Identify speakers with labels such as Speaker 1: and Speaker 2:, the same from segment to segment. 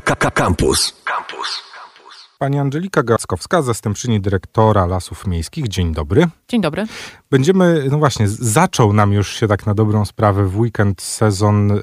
Speaker 1: Campus. Campus.
Speaker 2: Pani Angelika Gaskowska, zastępczyni dyrektora Lasów Miejskich. Dzień dobry.
Speaker 3: Dzień dobry.
Speaker 2: Będziemy, no właśnie, zaczął nam już się tak na dobrą sprawę w weekend sezon y,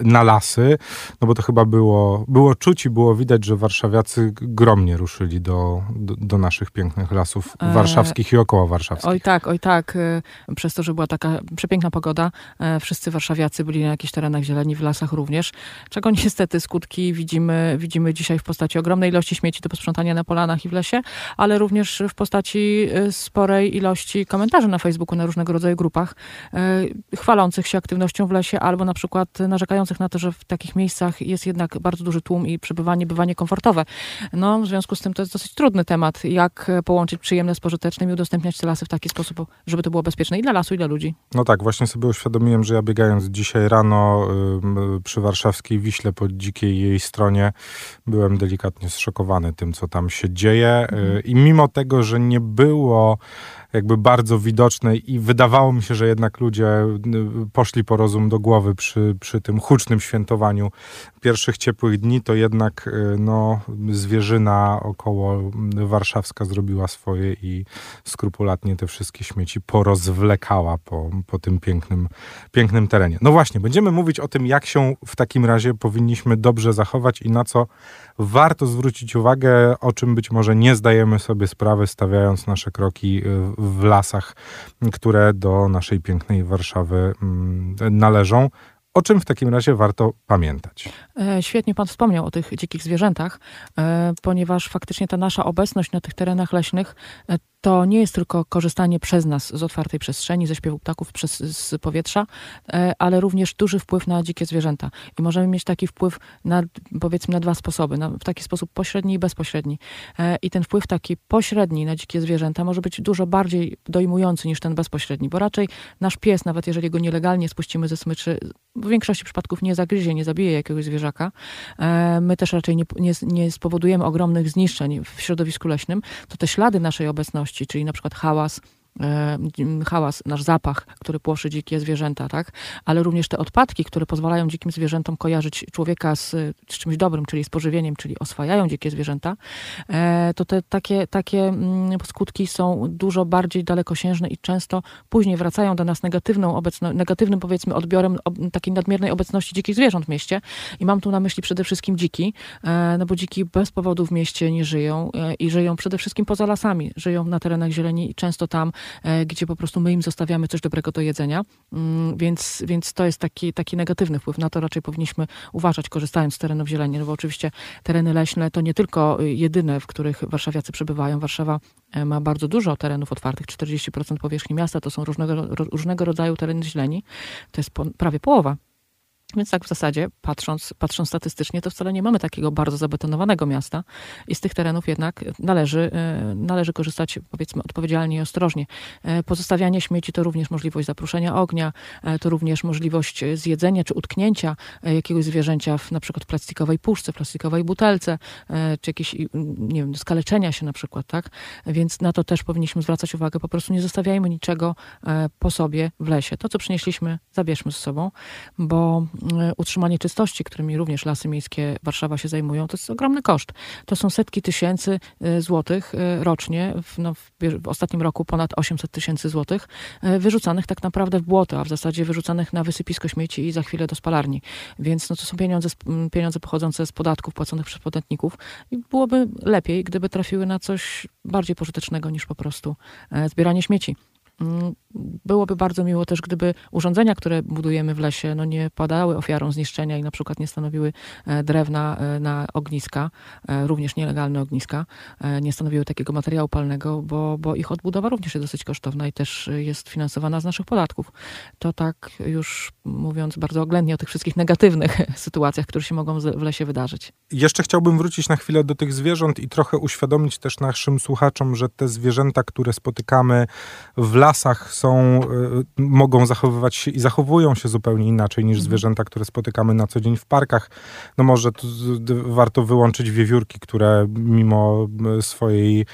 Speaker 2: na lasy, no bo to chyba było, było czuć i było widać, że warszawiacy gromnie ruszyli do, do, do naszych pięknych lasów e, warszawskich i około warszawskich.
Speaker 3: Oj tak, oj tak. Y, przez to, że była taka przepiękna pogoda, e, wszyscy warszawiacy byli na jakichś terenach zieleni, w lasach również, czego niestety skutki widzimy, widzimy dzisiaj w postaci ogromnej ilości śmieci do posprzątania na polanach i w lesie, ale również w postaci y, sporej ilości komentarzy na Facebooku, na różnego rodzaju grupach, e, chwalących się aktywnością w lesie, albo na przykład narzekających na to, że w takich miejscach jest jednak bardzo duży tłum i przebywanie bywa niekomfortowe. No, w związku z tym to jest dosyć trudny temat, jak połączyć przyjemne z pożytecznym i udostępniać te lasy w taki sposób, żeby to było bezpieczne i dla lasu, i dla ludzi.
Speaker 2: No tak, właśnie sobie uświadomiłem, że ja biegając dzisiaj rano y, przy warszawskiej Wiśle po dzikiej jej stronie, byłem delikatnie zszokowany tym, co tam się dzieje y, mhm. i mimo tego, że nie było jakby bardzo widoczne i wydawało mi się, że jednak ludzie y, poszli po rozum do głowy przy, przy tym hucznym świętowaniu pierwszych ciepłych dni, to jednak y, no, zwierzyna około warszawska zrobiła swoje i skrupulatnie te wszystkie śmieci porozwlekała po, po tym pięknym, pięknym terenie. No właśnie, będziemy mówić o tym, jak się w takim razie powinniśmy dobrze zachować i na co warto zwrócić uwagę, o czym być może nie zdajemy sobie sprawy, stawiając nasze kroki y, w lasach, które do naszej pięknej Warszawy mm, należą. O czym w takim razie warto pamiętać?
Speaker 3: E, świetnie Pan wspomniał o tych dzikich zwierzętach, e, ponieważ faktycznie ta nasza obecność na tych terenach leśnych e, to nie jest tylko korzystanie przez nas z otwartej przestrzeni, ze śpiewu ptaków, przez, z powietrza, e, ale również duży wpływ na dzikie zwierzęta. I możemy mieć taki wpływ na, powiedzmy, na dwa sposoby. Na, w taki sposób pośredni i bezpośredni. E, I ten wpływ taki pośredni na dzikie zwierzęta może być dużo bardziej dojmujący niż ten bezpośredni, bo raczej nasz pies, nawet jeżeli go nielegalnie spuścimy ze smyczy, w większości przypadków nie zagryzie, nie zabije jakiegoś zwierzaka. E, my też raczej nie, nie, nie spowodujemy ogromnych zniszczeń w środowisku leśnym. To te ślady naszej obecności czyli na przykład hałas, hałas, nasz zapach, który płoszy dzikie zwierzęta, tak? Ale również te odpadki, które pozwalają dzikim zwierzętom kojarzyć człowieka z, z czymś dobrym, czyli z pożywieniem, czyli oswajają dzikie zwierzęta, e, to te takie, takie mm, skutki są dużo bardziej dalekosiężne i często później wracają do nas negatywną obecno, negatywnym powiedzmy odbiorem takiej nadmiernej obecności dzikich zwierząt w mieście. I mam tu na myśli przede wszystkim dziki, e, no bo dziki bez powodu w mieście nie żyją i żyją przede wszystkim poza lasami, żyją na terenach zieleni i często tam E, gdzie po prostu my im zostawiamy coś dobrego do jedzenia. Mm, więc, więc to jest taki, taki negatywny wpływ. Na to raczej powinniśmy uważać, korzystając z terenów zieleni, no bo oczywiście tereny leśne to nie tylko jedyne, w których warszawiacy przebywają. Warszawa e, ma bardzo dużo terenów otwartych, 40% powierzchni miasta to są różnego, różnego rodzaju tereny zieleni. To jest po, prawie połowa więc tak w zasadzie, patrząc, patrząc statystycznie, to wcale nie mamy takiego bardzo zabetonowanego miasta i z tych terenów jednak należy, e, należy korzystać powiedzmy odpowiedzialnie i ostrożnie. E, pozostawianie śmieci to również możliwość zapruszenia ognia, e, to również możliwość zjedzenia czy utknięcia jakiegoś zwierzęcia w na przykład plastikowej puszce, plastikowej butelce, czy jakieś, nie wiem, skaleczenia się na przykład, tak? Więc na to też powinniśmy zwracać uwagę. Po prostu nie zostawiajmy niczego po sobie w lesie. To, co przynieśliśmy, zabierzmy ze sobą, bo utrzymanie czystości, którymi również lasy miejskie Warszawa się zajmują, to jest ogromny koszt. To są setki tysięcy e, złotych e, rocznie, w, no, w ostatnim roku ponad 800 tysięcy złotych, wyrzucanych tak naprawdę w błoto, a w zasadzie wyrzucanych na wysypisko śmieci i za chwilę do spalarni. Więc no, to są pieniądze, pieniądze pochodzące z podatków płaconych przez podatników i byłoby lepiej, gdyby trafiły na coś bardziej pożytecznego niż po prostu zbieranie śmieci. Byłoby bardzo miło też, gdyby urządzenia, które budujemy w lesie, no nie padały ofiarą zniszczenia i na przykład nie stanowiły e, drewna e, na ogniska, e, również nielegalne ogniska, nie stanowiły takiego materiału palnego, bo, bo ich odbudowa również jest dosyć kosztowna i też jest finansowana z naszych podatków. To tak już mówiąc bardzo oględnie o tych wszystkich negatywnych sytuacjach, które się mogą w lesie wydarzyć.
Speaker 2: Jeszcze chciałbym wrócić na chwilę do tych zwierząt i trochę uświadomić też naszym słuchaczom, że te zwierzęta, które spotykamy w lasach są są, mogą zachowywać się i zachowują się zupełnie inaczej niż zwierzęta, które spotykamy na co dzień w parkach. No może warto wyłączyć wiewiórki, które mimo swojej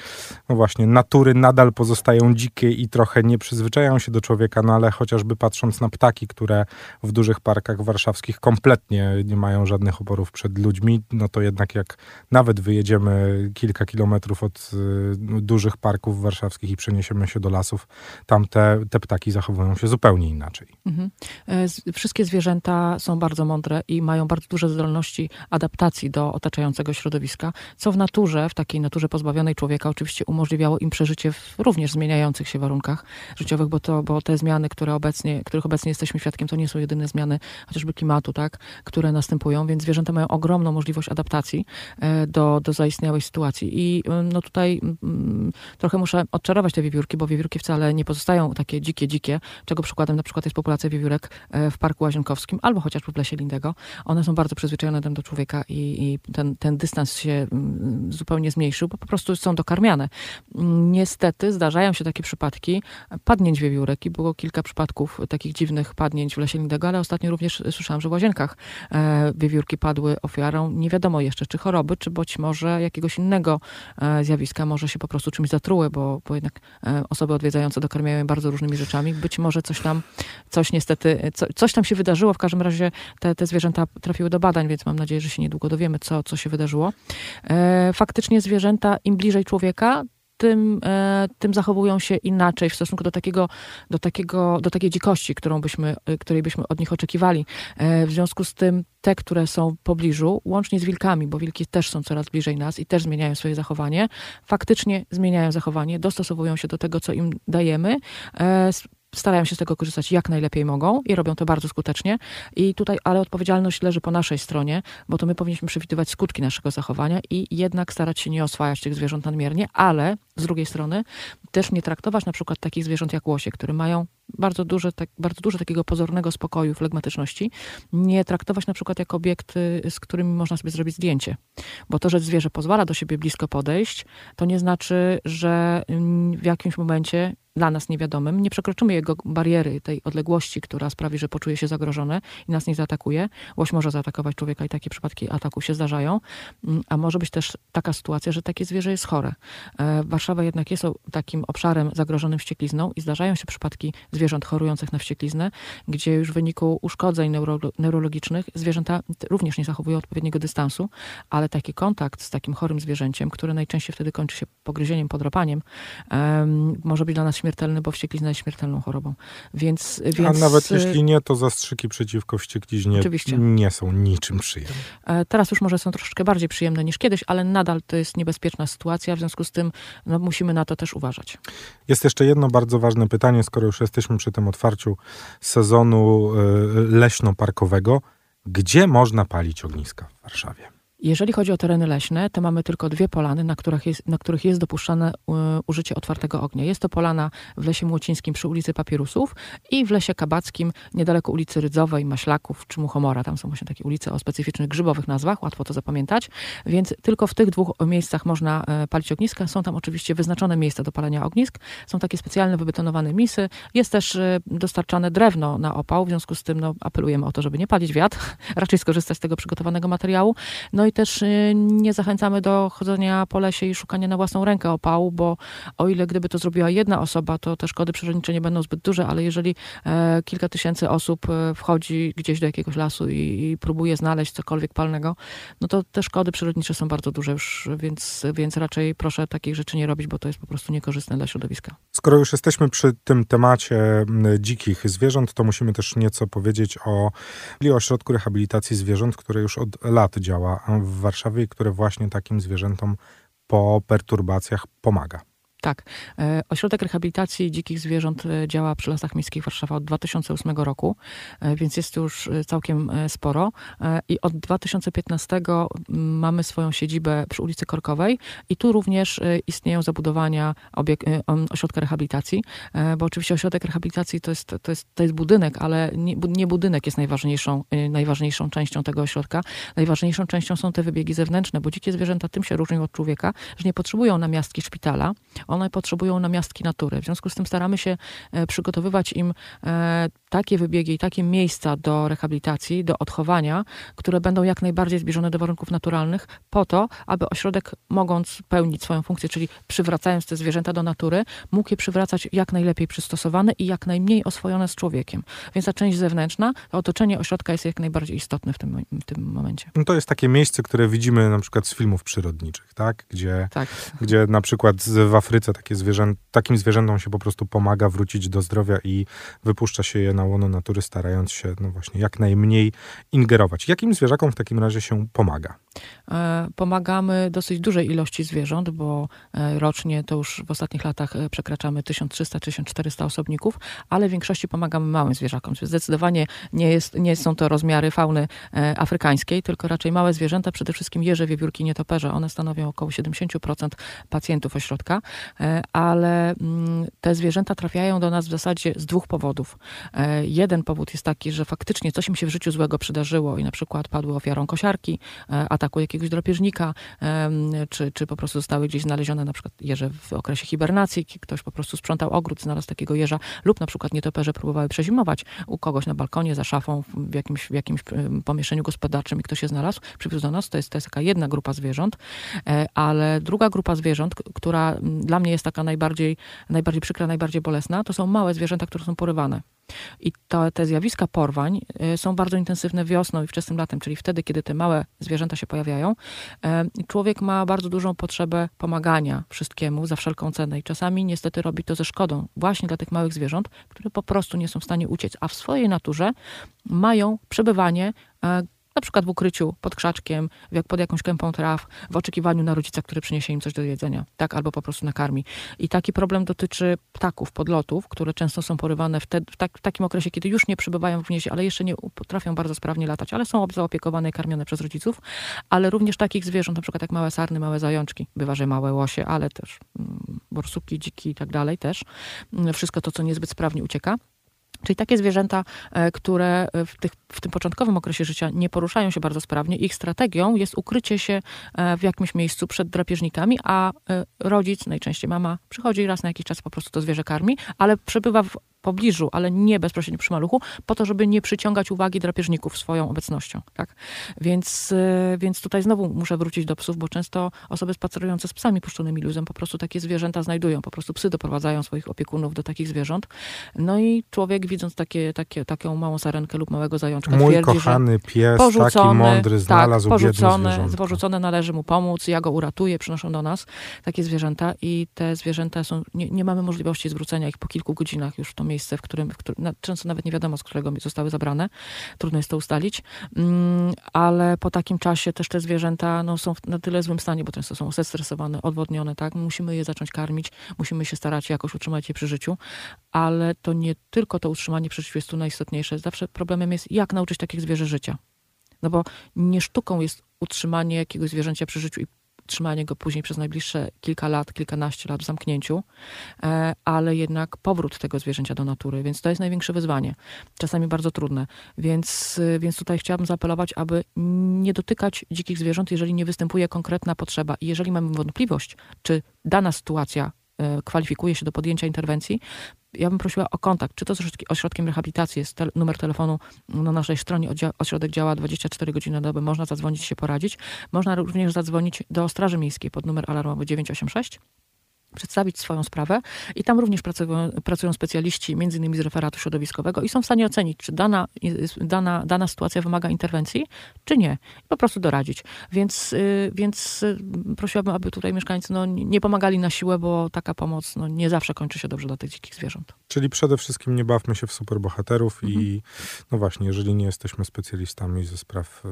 Speaker 2: no właśnie natury nadal pozostają dzikie i trochę nie przyzwyczajają się do człowieka, no ale chociażby patrząc na ptaki, które w dużych parkach warszawskich kompletnie nie mają żadnych oporów przed ludźmi, no to jednak jak nawet wyjedziemy kilka kilometrów od y, dużych parków warszawskich i przeniesiemy się do lasów, tam te, ptaki zachowują się zupełnie inaczej. Mhm.
Speaker 3: E, wszystkie zwierzęta są bardzo mądre i mają bardzo duże zdolności adaptacji do otaczającego środowiska, co w naturze, w takiej naturze pozbawionej człowieka oczywiście umożliwiało im przeżycie w również zmieniających się warunkach życiowych, bo, to, bo te zmiany, które obecnie, których obecnie jesteśmy świadkiem, to nie są jedyne zmiany chociażby klimatu, tak, które następują, więc zwierzęta mają ogromną możliwość adaptacji e, do, do zaistniałej sytuacji. I mm, no tutaj mm, trochę muszę odczarować te wiewiórki, bo wiewiórki wcale nie pozostają takie dzikie, dzikie, czego przykładem na przykład jest populacja wiewiórek e, w Parku Łazienkowskim albo chociażby w Lesie Lindego. One są bardzo przyzwyczajone do człowieka i, i ten, ten dystans się mm, zupełnie zmniejszył, bo po prostu są dokarmiane. Niestety zdarzają się takie przypadki padnięć wiewiórek i było kilka przypadków takich dziwnych padnięć w Lesie Lindego, ale ostatnio również słyszałam, że w Łazienkach e, wiewiórki padły ofiarą nie wiadomo jeszcze, czy choroby, czy być może jakiegoś innego e, zjawiska, może się po prostu czymś zatruły, bo, bo jednak osoby odwiedzające dokarmiają bardzo różnymi rzeczami. Być może coś tam, coś niestety, co, coś tam się wydarzyło. W każdym razie te, te zwierzęta trafiły do badań, więc mam nadzieję, że się niedługo dowiemy, co, co się wydarzyło. Faktycznie zwierzęta im bliżej człowieka, tym, e, tym zachowują się inaczej w stosunku do takiego, do takiego, do takiej dzikości, którą byśmy, e, której byśmy od nich oczekiwali. E, w związku z tym te, które są w pobliżu, łącznie z wilkami, bo wilki też są coraz bliżej nas i też zmieniają swoje zachowanie, faktycznie zmieniają zachowanie, dostosowują się do tego, co im dajemy, starają się z tego korzystać jak najlepiej mogą i robią to bardzo skutecznie. I tutaj, ale odpowiedzialność leży po naszej stronie, bo to my powinniśmy przewidywać skutki naszego zachowania i jednak starać się nie oswajać tych zwierząt nadmiernie, ale z drugiej strony też nie traktować na przykład takich zwierząt jak łosie, które mają bardzo duże, tak, bardzo dużo takiego pozornego spokoju, flegmatyczności, nie traktować na przykład jako obiekty, z którymi można sobie zrobić zdjęcie. Bo to, że zwierzę pozwala do siebie blisko podejść, to nie znaczy, że w jakimś momencie dla nas niewiadomym, nie przekroczymy jego bariery, tej odległości, która sprawi, że poczuje się zagrożone i nas nie zaatakuje. Łoś może zaatakować człowieka i takie przypadki ataku się zdarzają, mm, a może być też taka sytuacja, że takie zwierzę jest chore. E, Warszawa jednak jest takim obszarem zagrożonym wścieklizną i zdarzają się przypadki zwierząt chorujących na wściekliznę, gdzie już w wyniku uszkodzeń neuro, neurologicznych zwierzęta również nie zachowują odpowiedniego dystansu, ale taki kontakt z takim chorym zwierzęciem, które najczęściej wtedy kończy się pogryzieniem, podrapaniem, może być dla nas śmiertelny, bo wścieklizna jest śmiertelną chorobą. Więc, więc...
Speaker 2: A nawet jeśli nie, to zastrzyki przeciwko wściekliźnie Oczywiście. nie są niczym przyjemne.
Speaker 3: E, teraz już może są troszeczkę bardziej przyjemne niż kiedyś, ale nadal to jest niebezpieczna sytuacja, w związku z tym no, musimy na to też uważać.
Speaker 2: Jest jeszcze jedno bardzo ważne pytanie, skoro już jesteśmy przy tym otwarciu sezonu e, leśno-parkowego. Gdzie można palić ogniska w Warszawie?
Speaker 3: Jeżeli chodzi o tereny leśne, to mamy tylko dwie polany, na których jest, na których jest dopuszczane e, użycie otwartego ognia. Jest to polana w Lesie Młocińskim przy ulicy Papierusów i w Lesie Kabackim niedaleko ulicy Rydzowej, Maślaków czy Muchomora. Tam są właśnie takie ulice o specyficznych grzybowych nazwach, łatwo to zapamiętać. Więc tylko w tych dwóch miejscach można e, palić ogniska. Są tam oczywiście wyznaczone miejsca do palenia ognisk. Są takie specjalne wybetonowane misy. Jest też e, dostarczane drewno na opał, w związku z tym no, apelujemy o to, żeby nie palić wiatr, raczej skorzystać z tego przygotowanego materiału. No i też y, nie zachęcamy do chodzenia po lesie i szukania na własną rękę opału, bo o ile gdyby to zrobiła jedna osoba, to te szkody przyrodnicze nie będą zbyt duże, ale jeżeli e, kilka tysięcy osób e, wchodzi gdzieś do jakiegoś lasu i, próbuje znaleźć cokolwiek palnego, no to te szkody przyrodnicze są bardzo duże już, więc, więc raczej proszę takich rzeczy nie robić, bo to jest po prostu niekorzystne dla środowiska.
Speaker 2: Skoro już jesteśmy przy tym temacie dzikich zwierząt, to musimy też nieco powiedzieć o ośrodku rehabilitacji zwierząt, które już od lat działa w Warszawie, które właśnie takim zwierzętom po perturbacjach pomaga.
Speaker 3: Tak. E, ośrodek Rehabilitacji Dzikich Zwierząt e, działa przy Lasach Miejskich Warszawa od 2008 roku, e, więc jest już całkiem sporo. I od 2015 mamy swoją siedzibę przy ulicy Korkowej i tu również istnieją zabudowania obiek- ośrodka rehabilitacji, bo oczywiście ośrodek rehabilitacji to jest, to jest, to jest budynek, ale nie, nie budynek jest najważniejszą, najważniejszą częścią tego ośrodka. Najważniejszą częścią są te wybiegi zewnętrzne, bo dzikie zwierzęta tym się różnią od człowieka, że nie potrzebują namiastki szpitala one potrzebują namiastki natury. W związku z tym staramy się e, przygotowywać im e, takie wybiegi i takie miejsca do rehabilitacji, do odchowania, które będą jak najbardziej zbliżone do warunków naturalnych, po to, aby ośrodek, mogąc pełnić swoją funkcję, czyli przywracając te zwierzęta do natury, mógł je przywracać jak najlepiej przystosowane i jak najmniej oswojone z człowiekiem. Więc ta część zewnętrzna, to otoczenie ośrodka jest jak najbardziej istotne w tym, w tym momencie.
Speaker 2: No to jest takie miejsce, które widzimy na przykład z filmów przyrodniczych, tak? Gdzie, tak. gdzie na przykład w Afryce takie zwierzę, takim zwierzętom się po prostu pomaga wrócić do zdrowia i wypuszcza się je na łono natury, starając się no właśnie jak najmniej ingerować. Jakim zwierzakom w takim razie się pomaga?
Speaker 3: E, pomagamy dosyć dużej ilości zwierząt, bo e, rocznie to już w ostatnich latach e, przekraczamy 1300-1400 osobników, ale w większości pomagamy małym zwierzakom. Zdecydowanie nie, jest, nie są to rozmiary fauny afrykańskiej, tylko raczej małe zwierzęta, przede wszystkim jeże, wiewiórki, nietoperze. One stanowią około 70% pacjentów ośrodka, ale mm, te zwierzęta trafiają do nas w zasadzie z dwóch powodów. Jeden powód jest taki, że faktycznie coś im się w życiu złego przydarzyło i na przykład padły ofiarą kosiarki, ataku jakiegoś drapieżnika, czy, czy po prostu zostały gdzieś znalezione na przykład jeże w okresie hibernacji, ktoś po prostu sprzątał ogród, znalazł takiego jeża, lub na przykład nietoperze próbowały przezimować u kogoś na balkonie, za szafą, w jakimś, w jakimś pomieszczeniu gospodarczym i ktoś się znalazł, przywiózł do nas, to jest, to jest taka jedna grupa zwierząt, e, ale druga grupa zwierząt, która dla mnie jest taka najbardziej, najbardziej przykra, najbardziej bolesna, to są małe zwierzęta, które są porywane. I to, te zjawiska porwań y, są bardzo intensywne wiosną i wczesnym latem, czyli wtedy, kiedy te małe zwierzęta się pojawiają. Człowiek ma bardzo dużą potrzebę pomagania wszystkiemu za wszelką cenę i czasami niestety robi to ze szkodą właśnie dla tych małych zwierząt, które po prostu nie są w stanie uciec, a w swojej naturze mają przebywanie e, na przykład w ukryciu, pod krzaczkiem, pod jakąś kępą traw, w oczekiwaniu na rodzica, który przyniesie im coś do jedzenia, tak, albo po prostu nakarmi. I taki problem dotyczy ptaków, podlotów, które często są porywane w, te, w, tak, w takim okresie, kiedy już nie przebywają w gnieździe, ale jeszcze nie potrafią bardzo sprawnie latać, ale są zaopiekowane i karmione przez rodziców, ale również takich zwierząt, na przykład jak małe sarny, małe zajączki, bywa, że małe łosie, ale też mm, borsuki, dziki i tak dalej też. Mm, wszystko to, co niezbyt sprawnie ucieka. Czyli takie zwierzęta, e, które w, tych, w, tym początkowym okresie życia nie poruszają się bardzo sprawnie, ich strategią jest ukrycie się e, w jakimś miejscu przed drapieżnikami, a e, rodzic, najczęściej mama, przychodzi raz na jakiś czas po prostu to zwierzę karmi, ale przebywa w pobliżu, ale nie bezpośrednio przy maluchu, po to, żeby nie przyciągać uwagi drapieżników swoją obecnością. Tak? Więc, e, więc tutaj znowu muszę wrócić do psów, bo często osoby spacerujące z psami puszczonymi luzem po prostu takie zwierzęta znajdują. Po prostu psy doprowadzają swoich opiekunów do takich zwierząt. No i człowiek widząc takie, takie, taką małą sarenkę lub małego
Speaker 2: Mój twierdzi, kochany pies, taki mądry, tak, znalazł tak, porzucone,
Speaker 3: porzucone, należy mu pomóc, ja go uratuję, przynoszą do nas takie zwierzęta i te zwierzęta są, nie, nie mamy możliwości zwrócenia ich po kilku godzinach już w to miejsce w którym, w którym często nawet nie wiadomo, z którego zostały zabrane. Trudno jest to ustalić. Mm, ale po takim czasie też te zwierzęta no, są na tyle złym stanie, bo często są zestresowane, odwodnione, tak? Musimy je zacząć karmić, musimy się starać jakoś utrzymać je przy życiu, ale to nie tylko to utrzymanie przy życiu jest tu najistotniejsze. Zawsze problemem jest, jak nauczyć takich zwierzę życia. No bo nie sztuką jest utrzymanie jakiegoś zwierzęcia przy życiu i trzymanie go później przez najbliższe kilka lat, kilkanaście lat w zamknięciu, e, ale jednak powrót tego zwierzęcia do natury, więc to jest największe wyzwanie, czasami bardzo trudne. Więc, e, więc tutaj chciałabym zaapelować, aby nie dotykać dzikich zwierząt, jeżeli nie występuje konkretna potrzeba i jeżeli mamy wątpliwość, czy dana sytuacja kwalifikuje się do podjęcia interwencji, ja bym prosiła o kontakt, czy to z ośrodkiem rehabilitacji, jest te, numer telefonu na naszej stronie, ośrodek działa 24 godziny na dobę, można zadzwonić się poradzić. Można również zadzwonić do Straży Miejskiej pod numer alarmowy 986 przedstawić swoją sprawę i tam również pracują, pracują specjaliści, między innymi z referatu środowiskowego i są w stanie ocenić, czy dana, dana, dana sytuacja wymaga interwencji, czy nie. I po prostu doradzić. Więc, y, więc y, prosiłabym, aby tutaj mieszkańcy no, nie pomagali na siłę, bo taka pomoc no, nie zawsze kończy się dobrze dla tych dzikich zwierząt.
Speaker 2: Czyli przede wszystkim nie bawmy się w superbohaterów mhm. i no właśnie, jeżeli nie jesteśmy specjalistami ze spraw y,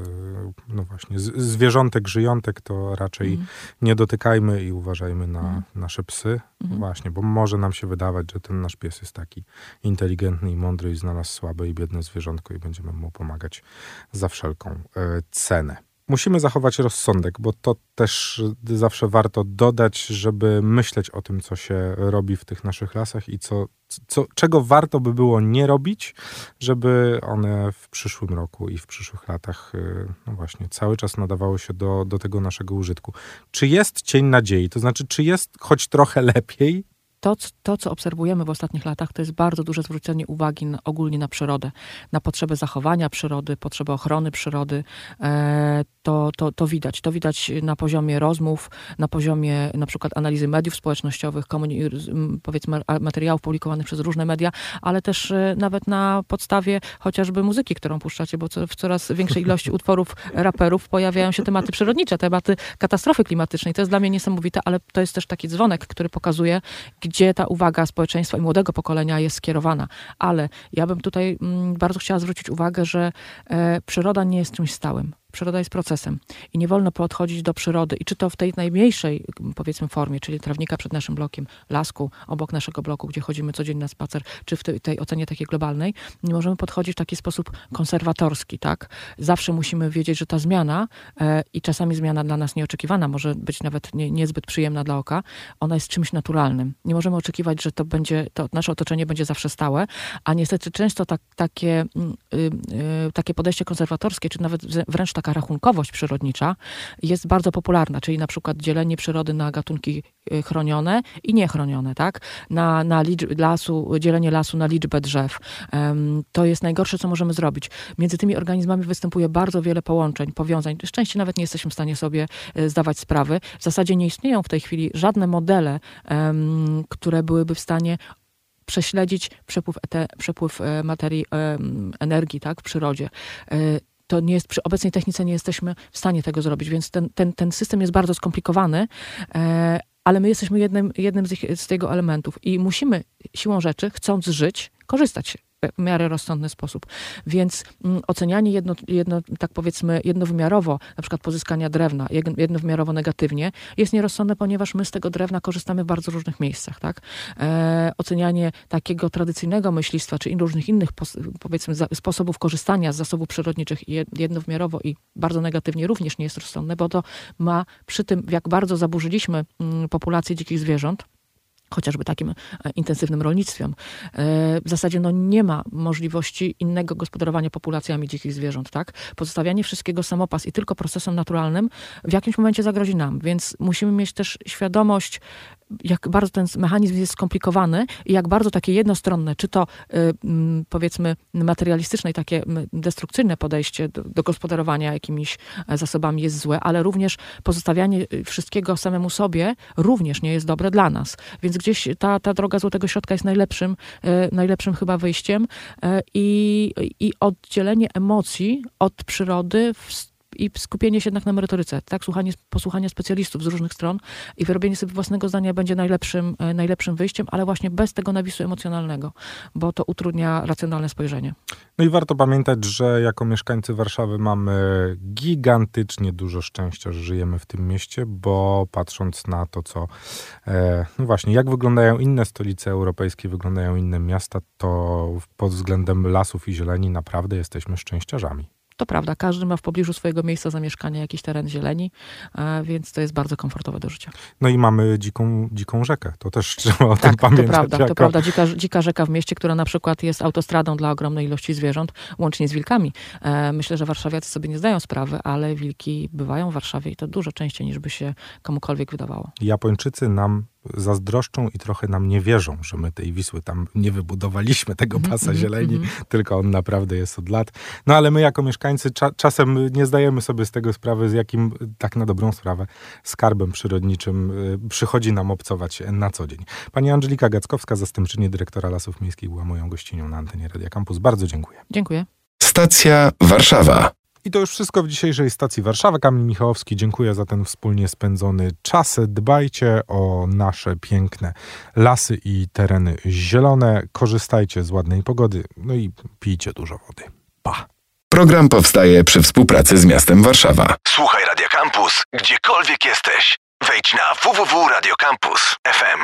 Speaker 2: no właśnie, zwierzątek, żyjątek, to raczej mhm. nie dotykajmy i uważajmy na mhm. nasze psy psy, mhm. właśnie, bo może nam się wydawać, że ten nasz pies jest taki inteligentny i mądry i znalazł słabe i biedne zwierzątko i będziemy mu pomagać za wszelką e, cenę. Musimy zachować rozsądek, bo to też zawsze warto dodać, żeby myśleć o tym, co się robi w tych naszych lasach i co, co, czego warto by było nie robić, żeby one w przyszłym roku i w przyszłych latach y, no właśnie cały czas nadawały się do, do tego naszego użytku. Czy jest cień nadziei? To znaczy, czy jest choć trochę lepiej?
Speaker 3: To, to, co obserwujemy w ostatnich latach, to jest bardzo duże zwrócenie uwagi na, ogólnie na przyrodę, na potrzeby zachowania przyrody, potrzeby ochrony przyrody. E, to, to, to widać. To widać na poziomie rozmów, na poziomie na przykład analizy mediów społecznościowych, powiedzmy materiałów publikowanych przez różne media, ale też e, nawet na podstawie chociażby muzyki, którą puszczacie, bo w coraz większej ilości utworów raperów pojawiają się tematy przyrodnicze, tematy katastrofy klimatycznej. To jest dla mnie niesamowite, ale to jest też taki dzwonek, który pokazuje, gdzie ta uwaga społeczeństwa i młodego pokolenia jest skierowana. Ale ja bym tutaj mm, bardzo chciała zwrócić uwagę, że e, przyroda nie jest czymś stałym przyroda jest procesem i nie wolno podchodzić do przyrody. I czy to w tej najmniejszej, powiedzmy, formie, czyli trawnika przed naszym blokiem, lasku obok naszego bloku, gdzie chodzimy codziennie na spacer, czy w tej, tej ocenie takiej globalnej, nie możemy podchodzić w taki sposób konserwatorski, tak? Zawsze musimy wiedzieć, że ta zmiana e, i czasami zmiana dla nas nieoczekiwana, może być nawet nie, niezbyt przyjemna dla oka, ona jest czymś naturalnym. Nie możemy oczekiwać, że to będzie, to nasze otoczenie będzie zawsze stałe, a niestety często tak, takie, y, y, takie podejście konserwatorskie, czy nawet wręcz tak taka rachunkowość przyrodnicza jest bardzo popularna, czyli na przykład dzielenie przyrody na gatunki y, chronione i niechronione, tak? Na, na liczb, lasu, dzielenie lasu na liczbę drzew. To jest najgorsze, co możemy zrobić. Między tymi organizmami występuje bardzo wiele połączeń, powiązań. Szczęście nawet nie jesteśmy w stanie sobie y, zdawać sprawy. W zasadzie nie istnieją w tej chwili żadne modele, które byłyby w stanie prześledzić przepływ, te, przepływ e, materii, energii tak, w przyrodzie. To nie jest, przy obecnej technice nie jesteśmy w stanie tego zrobić, więc ten, ten, ten system jest bardzo skomplikowany, e, ale my jesteśmy jednym, jednym z, ich, z tego elementów i musimy siłą rzeczy, chcąc żyć, korzystać w miarę rozsądny sposób. Więc mm, ocenianie jedno, jedno, tak powiedzmy, jednowymiarowo, na przykład pozyskania drewna, jednowymiarowo negatywnie, jest nierozsądne, ponieważ my z tego drewna korzystamy w bardzo różnych miejscach, tak? E, ocenianie takiego tradycyjnego myślistwa, czy różnych innych, powiedzmy, sposobów korzystania z zasobów przyrodniczych jednowymiarowo i bardzo negatywnie również nie jest rozsądne, bo to ma przy tym, jak bardzo zaburzyliśmy mm, populację dzikich zwierząt, chociażby takim e, intensywnym rolnictwem. E, w zasadzie no, nie ma możliwości innego gospodarowania populacjami dzikich zwierząt. Tak? Pozostawianie wszystkiego samopas i tylko procesem naturalnym w jakimś momencie zagrozi nam, więc musimy mieć też świadomość jak bardzo ten mechanizm jest skomplikowany i jak bardzo takie jednostronne, czy to y, powiedzmy materialistyczne i takie destrukcyjne podejście do, do, gospodarowania jakimiś e, zasobami jest złe, ale również pozostawianie y, wszystkiego samemu sobie również nie jest dobre dla nas. Więc gdzieś ta, ta droga złotego środka jest najlepszym, e, najlepszym chyba wyjściem e, i, i oddzielenie emocji od przyrody w i skupienie się jednak na merytoryce, tak? Słuchanie, posłuchanie specjalistów z różnych stron i wyrobienie sobie własnego zdania będzie najlepszym, e, najlepszym wyjściem, ale właśnie bez tego nawisu emocjonalnego, bo to utrudnia racjonalne spojrzenie.
Speaker 2: No i warto pamiętać, że jako mieszkańcy Warszawy mamy gigantycznie dużo szczęścia, że żyjemy w tym mieście, bo patrząc na to, co e, no właśnie, jak wyglądają inne stolice europejskie, wyglądają inne miasta, to pod względem lasów i zieleni naprawdę jesteśmy szczęściarzami.
Speaker 3: To prawda, każdy ma w pobliżu swojego miejsca zamieszkania jakiś teren zieleni, więc to jest bardzo komfortowe do życia.
Speaker 2: No i mamy dziką, dziką rzekę, to też trzeba o tak, tym pamiętać.
Speaker 3: To prawda,
Speaker 2: jako...
Speaker 3: to prawda. Dzika, dzika rzeka w mieście, która na przykład jest autostradą dla ogromnej ilości zwierząt, łącznie z wilkami. E, myślę, że warszawiacy sobie nie zdają sprawy, ale wilki bywają w Warszawie i to dużo częściej niż by się komukolwiek wydawało.
Speaker 2: Japończycy nam zazdroszczą i trochę nam nie wierzą, że my tej Wisły tam nie wybudowaliśmy tego mhm, pasa mhm, zieleni, mhm. tylko on naprawdę jest od lat. No ale my jako mieszkańcy cza czasem nie zdajemy sobie z tego sprawy, z jakim tak na dobrą sprawę skarbem przyrodniczym y, przychodzi nam obcować na co dzień. Pani Angelika Gackowska, zastępczyni dyrektora Lasów Miejskich była moją gościnią na antenie Radia Campus. Bardzo dziękuję.
Speaker 3: Dziękuję.
Speaker 1: Stacja Warszawa.
Speaker 2: I to już wszystko w dzisiejszej stacji Warszawa. Kamil Michałowski, dziękuję za ten wspólnie spędzony czas. Dbajcie o nasze piękne lasy i tereny zielone. Korzystajcie z ładnej pogody, no i pijcie dużo wody. Pa!
Speaker 1: Program powstaje przy współpracy z miastem Warszawa. Słuchaj Radio Campus, gdziekolwiek jesteś. Wejdź na www.radiocampus.fm.